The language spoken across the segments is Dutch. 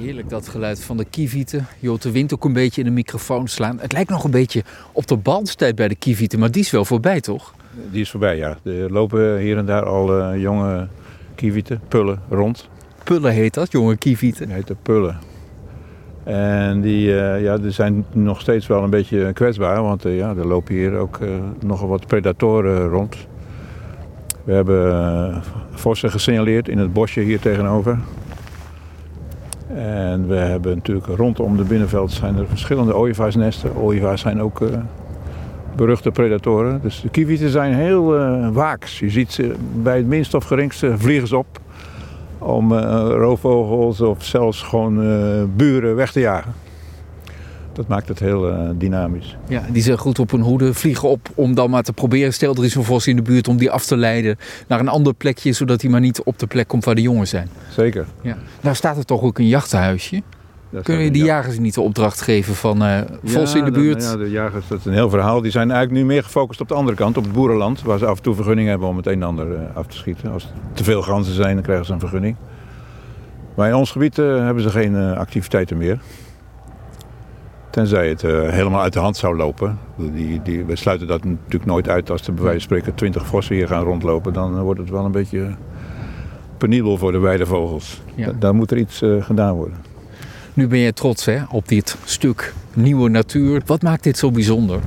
Heerlijk dat geluid van de kievieten. Je hoort de wind ook een beetje in de microfoon slaan. Het lijkt nog een beetje op de balstijd bij de kievieten, maar die is wel voorbij, toch? Die is voorbij, ja. Er lopen hier en daar al uh, jonge kievieten, pullen, rond. Pullen heet dat, jonge kievieten? Die heten pullen. En die, uh, ja, die zijn nog steeds wel een beetje kwetsbaar, want uh, ja, er lopen hier ook nogal wat predatoren rond. We hebben vossen gesignaleerd in het bosje hier tegenover. En we hebben natuurlijk rondom de binnenveld zijn er verschillende ooievaarsnesten. Ooievaars zijn ook uh, beruchte predatoren. Dus de kievieten zijn heel uh, waaks. Je ziet ze bij het minst of geringste vliegen ze op om uh, roofvogels of zelfs gewoon buren weg te jagen. Dat maakt het heel uh, dynamisch. Ja, die zijn goed op hun hoede, vliegen op om dan maar te proberen. Stel er is een vos in de buurt om die af te leiden naar een ander plekje, zodat hij maar niet op de plek komt waar de jongen zijn. Zeker. Ja. Nou staat er toch ook een jachthuisje. Kunnen je die jagers niet de opdracht geven van uh, vos ja, in de buurt? ja, de jagers, dat is een heel verhaal. Die zijn eigenlijk nu meer gefocust op de andere kant, op het boerenland. Waar ze af en toe vergunning hebben om het een en ander uh, af te schieten. Als er te veel ganzen zijn, dan krijgen ze een vergunning. Maar in ons gebied uh, hebben ze geen activiteiten meer. Tenzij het uh, helemaal uit de hand zou lopen. Die, die, we sluiten dat natuurlijk nooit uit als er bij wijze van spreken 20 vossen hier gaan rondlopen. Dan wordt het wel een beetje penibel voor de weidevogels. Ja. Da daar moet er iets uh, gedaan worden. Nu ben je trots hè, op dit stuk nieuwe natuur. Wat maakt dit zo bijzonder?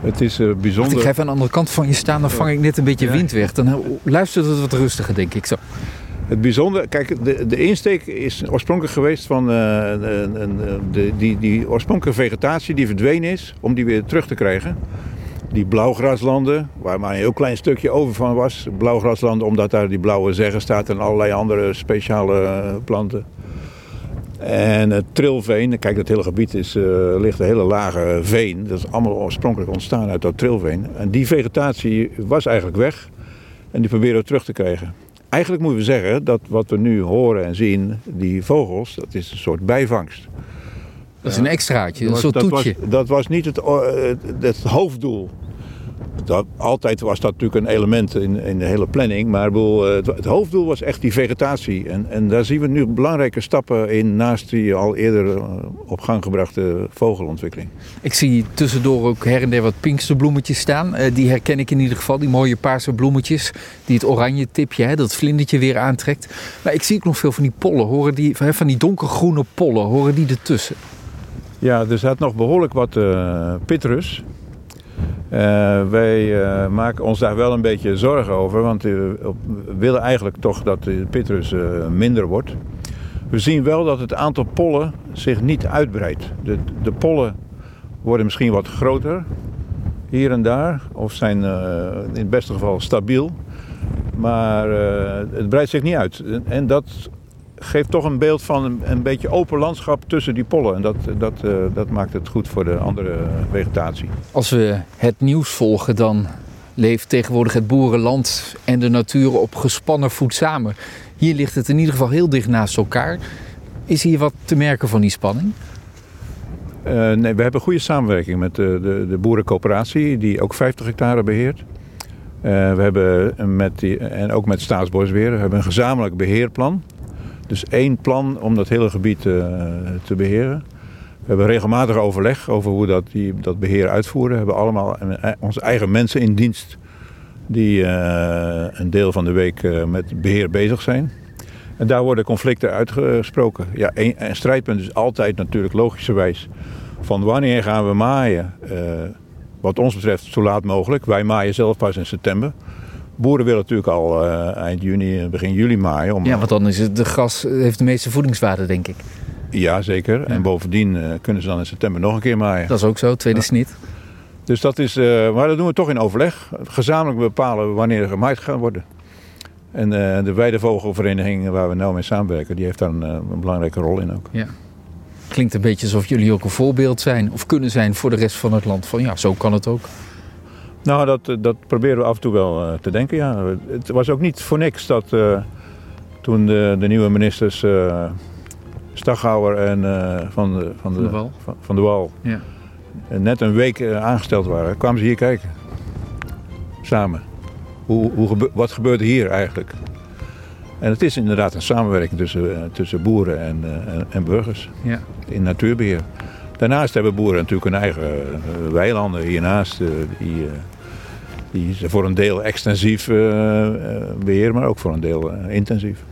Het is uh, bijzonder. Wacht, ik ga even aan de andere kant van je staan, dan vang ik net een beetje ja. wind weg. Dan luistert het wat rustiger, denk ik zo. Het bijzondere, kijk, de, de insteek is oorspronkelijk geweest van uh, de, die, die oorspronkelijke vegetatie die verdwenen is, om die weer terug te krijgen. Die blauwgraslanden, waar maar een heel klein stukje over van was. Blauwgraslanden, omdat daar die blauwe zeggen staat en allerlei andere speciale planten. En het trilveen, kijk, dat hele gebied is, uh, ligt een hele lage veen. Dat is allemaal oorspronkelijk ontstaan uit dat trilveen. En die vegetatie was eigenlijk weg. En die proberen we terug te krijgen. Eigenlijk moeten we zeggen dat wat we nu horen en zien, die vogels, dat is een soort bijvangst. Dat is een extraatje, een soort toetje. Dat was, dat was niet het, het hoofddoel. Dat, altijd was dat natuurlijk een element in, in de hele planning. Maar bedoel, het, het, hoofddoel was echt die vegetatie. En, en daar zien we nu belangrijke stappen in naast die al eerder op gang gebrachte vogelontwikkeling. Ik zie tussendoor ook her en der wat pinksterbloemetjes staan. Uh, die herken ik in ieder geval, die mooie paarse bloemetjes. Die het oranje tipje, hè, dat vlindertje weer aantrekt. Maar ik zie ook nog veel van die pollen. Horen die, van die donkergroene pollen, horen die ertussen? Ja, er staat nog behoorlijk wat uh, pitrus. Uh, wij uh, maken ons daar wel een beetje zorgen over, want uh, we willen eigenlijk toch dat de pitrus minder wordt. We zien wel dat het aantal pollen zich niet uitbreidt. De, de pollen worden misschien wat groter, hier en daar, of zijn in het beste geval stabiel. Maar het breidt zich niet uit. En dat geeft toch een beeld van een, een, beetje open landschap tussen die pollen. En dat, dat, uh, dat maakt het goed voor de andere vegetatie. Als we het nieuws volgen, dan leeft tegenwoordig het boerenland en de natuur op gespannen voet samen. Hier ligt het in ieder geval heel dicht naast elkaar. Is hier wat te merken van die spanning? Uh, nee, we hebben goede samenwerking met de, de, de boerencoöperatie, die ook 50 hectare beheert. Uh, we hebben met die, en ook met Staatsbosbeheer we hebben een gezamenlijk beheerplan. Dus één plan om dat hele gebied uh, te beheren. We hebben regelmatig overleg over hoe dat, die, dat beheer uitvoeren. We hebben allemaal onze eigen mensen in dienst die uh, een deel van de week met beheer bezig zijn. En daar worden conflicten uitgesproken. Ja, een, een strijdpunt is altijd natuurlijk logischerwijs van wanneer gaan we maaien. wat ons betreft zo laat mogelijk. Wij maaien zelf pas in september. Boeren willen natuurlijk al uh, eind juni, begin juli maaien. Om, ja, want dan is het de gras heeft de meeste voedingswaarde, denk ik. Ja, zeker. Ja. En bovendien uh, kunnen ze dan in september nog een keer maaien. Dat is ook zo, tweede ja. snit. Dus dat is, uh, maar dat doen we toch in overleg. Gezamenlijk bepalen wanneer er gemaaid gaat worden. En de Weidevogelvereniging waar we nou mee samenwerken, die heeft daar een, een belangrijke rol in ook. Ja. Klinkt een beetje alsof jullie ook een voorbeeld zijn of kunnen zijn voor de rest van het land. Van ja, zo kan het ook. Nou, dat, eh, dat proberen we af en toe wel eh, te denken, ja. Het was ook niet voor niks dat eh, toen de, de, nieuwe ministers uh, Staghouwer en van, de, van, de, van de Wal, ja. net een week aangesteld waren, kwamen ze hier kijken. Samen. Hoe, hoe gebe wat gebeurde hier eigenlijk? En het is inderdaad een samenwerking tussen, tussen boeren en, en, en burgers ja. in natuurbeheer. Daarnaast hebben boeren natuurlijk hun eigen weilanden hiernaast. die, die is voor een deel extensief eh, eh, weer, maar ook voor een deel eh, intensief.